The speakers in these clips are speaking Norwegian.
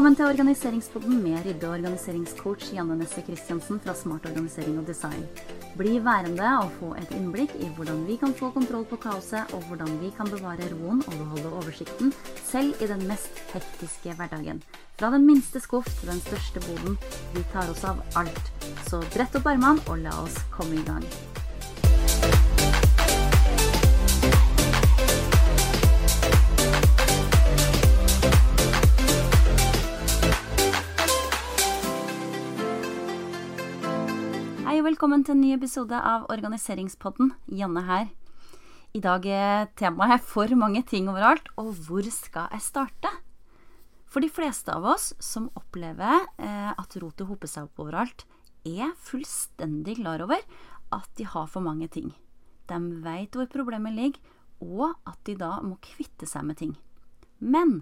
Velkommen til Organiseringspodden med rydde- og organiseringscoach Janne Nesse Christiansen fra Smart organisering og design. Bli værende og få et innblikk i hvordan vi kan få kontroll på kaoset, og hvordan vi kan bevare roen og beholde oversikten, selv i den mest hektiske hverdagen. Fra den minste skuff til den største boden. Vi tar oss av alt. Så brett opp armene og la oss komme i gang. Velkommen til en ny episode av Organiseringspodden. Janne her. I dag er temaet for mange ting overalt, og hvor skal jeg starte? For de fleste av oss som opplever eh, at rotet hoper seg opp overalt, er fullstendig klar over at de har for mange ting. De vet hvor problemet ligger, og at de da må kvitte seg med ting. Men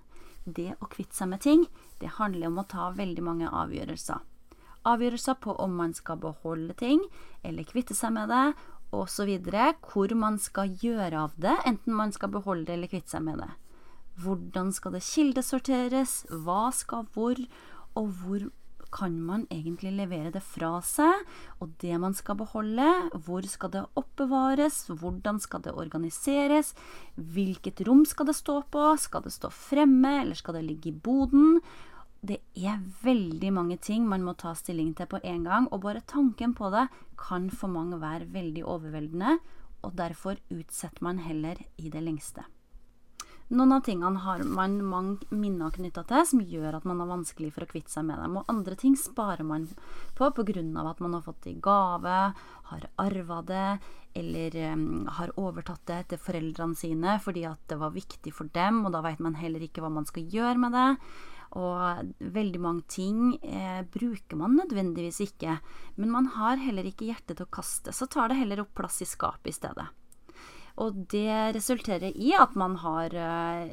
det å kvitte seg med ting, det handler om å ta veldig mange avgjørelser. Avgjørelser på om man skal beholde ting, eller kvitte seg med det, osv. Hvor man skal gjøre av det, enten man skal beholde det eller kvitte seg med det. Hvordan skal det kildesorteres, hva skal hvor, og hvor kan man egentlig levere det fra seg, og det man skal beholde, hvor skal det oppbevares, hvordan skal det organiseres, hvilket rom skal det stå på, skal det stå fremme, eller skal det ligge i boden? Det er veldig mange ting man må ta stilling til på en gang, og bare tanken på det kan for mange være veldig overveldende, og derfor utsetter man heller i det lengste. Noen av tingene har man mange minner knytta til som gjør at man har vanskelig for å kvitte seg med dem, og andre ting sparer man på pga. at man har fått det i gave, har arva det, eller um, har overtatt det til foreldrene sine fordi at det var viktig for dem, og da vet man heller ikke hva man skal gjøre med det. Og veldig mange ting eh, bruker man nødvendigvis ikke, men man har heller ikke hjerte til å kaste, så tar det heller opp plass i skapet i stedet. Og det resulterer i at man har uh,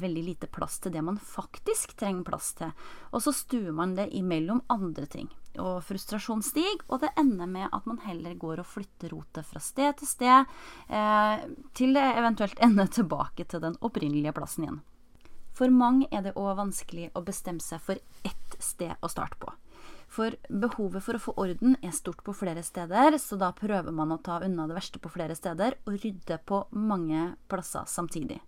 veldig lite plass til det man faktisk trenger plass til. Og så stuer man det imellom andre ting. Og frustrasjon stiger, og det ender med at man heller går og flytter rotet fra sted til sted, uh, til det eventuelt ender tilbake til den opprinnelige plassen igjen. For mange er det òg vanskelig å bestemme seg for ett sted å starte på. For behovet for å få orden er stort på flere steder, så da prøver man å ta unna det verste på flere steder og rydde på mange plasser samtidig.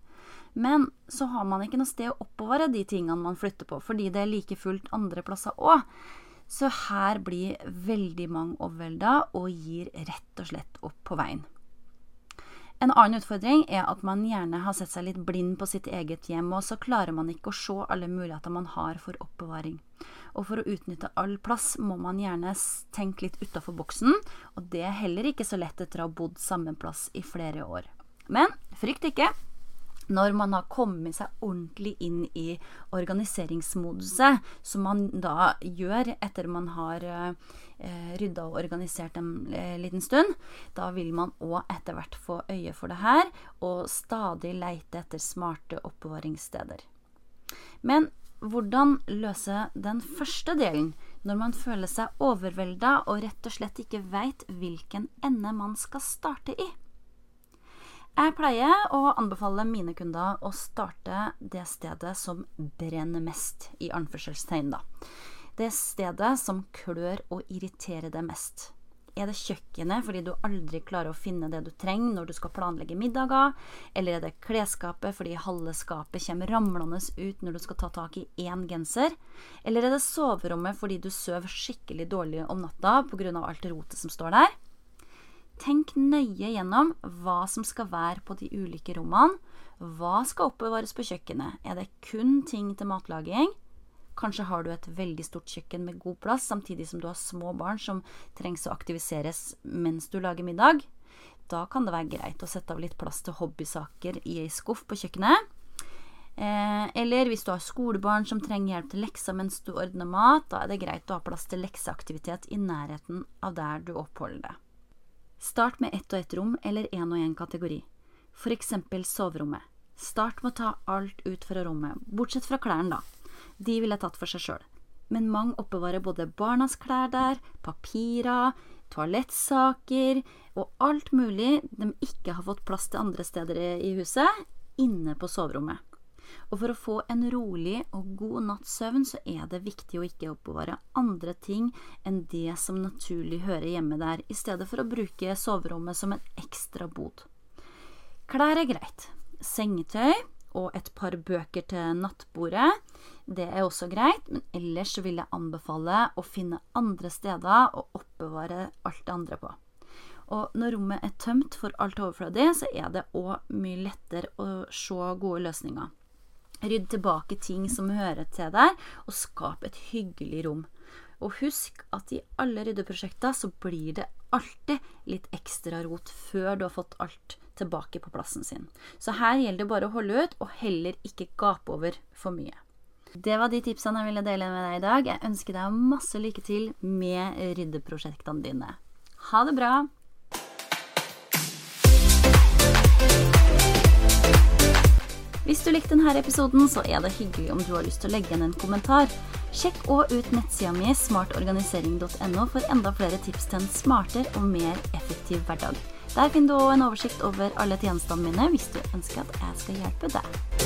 Men så har man ikke noe sted å oppbevare de tingene man flytter på, fordi det er like fullt andre plasser òg. Så her blir veldig mange overvelda og gir rett og slett opp på veien. En annen utfordring er at man gjerne har sett seg litt blind på sitt eget hjem, og så klarer man ikke å se alle muligheter man har for oppbevaring. Og for å utnytte all plass må man gjerne tenke litt utafor boksen, og det er heller ikke så lett etter å ha bodd samme plass i flere år. Men frykt ikke, når man har kommet seg ordentlig inn i organiseringsmoduset, som man da gjør etter man har eh, rydda og organisert en eh, liten stund, da vil man òg etter hvert få øye for det her, og stadig leite etter smarte oppbevaringssteder. Men hvordan løse den første delen, når man føler seg overvelda og rett og slett ikke veit hvilken ende man skal starte i? Jeg pleier å anbefale mine kunder å starte det stedet som brenner mest, i anførselstegn, da. Det stedet som klør og irriterer deg mest. Er det kjøkkenet fordi du aldri klarer å finne det du trenger når du skal planlegge middager? Eller er det klesskapet fordi halve skapet kommer ramlende ut når du skal ta tak i én genser? Eller er det soverommet fordi du sover skikkelig dårlig om natta pga. alt rotet som står der? Tenk nøye gjennom hva som skal være på de ulike rommene. Hva skal oppbevares på kjøkkenet? Er det kun ting til matlaging? Kanskje har du et veldig stort kjøkken med god plass, samtidig som du har små barn som trengs å aktiviseres mens du lager middag. Da kan det være greit å sette av litt plass til hobbysaker i ei skuff på kjøkkenet. Eh, eller hvis du har skolebarn som trenger hjelp til lekser mens du ordner mat, da er det greit å ha plass til lekseaktivitet i nærheten av der du oppholder deg. Start med ett og ett rom eller én og én kategori. For eksempel soverommet. Start med å ta alt ut fra rommet, bortsett fra klærne, da. De ville tatt for seg sjøl. Men mange oppbevarer både barnas klær der, papirer, toalettsaker og alt mulig de ikke har fått plass til andre steder i huset, inne på soverommet. Og for å få en rolig og god natts søvn, så er det viktig å ikke oppbevare andre ting enn det som naturlig hører hjemme der, i stedet for å bruke soverommet som en ekstra bod. Klær er greit. Sengetøy og et par bøker til nattbordet. Det er også greit, men ellers vil jeg anbefale å finne andre steder å oppbevare alt det andre på. Og når rommet er tømt for alt overflødig, så er det òg mye lettere å se gode løsninger. Rydd tilbake ting som hører til der, og skap et hyggelig rom. Og husk at i alle ryddeprosjekter så blir det alltid litt ekstra rot før du har fått alt tilbake på plassen sin. Så her gjelder det bare å holde ut, og heller ikke gape over for mye. Det var de tipsene jeg ville dele med deg i dag. Jeg ønsker deg masse lykke til med ryddeprosjektene dine. Ha det bra! Hvis du likte denne episoden, så er det hyggelig om du har lyst til å legge igjen en kommentar. Sjekk òg ut nettsida mi smartorganisering.no for enda flere tips til en smartere og mer effektiv hverdag. Der finner du òg en oversikt over alle tjenestene mine hvis du ønsker at jeg skal hjelpe deg.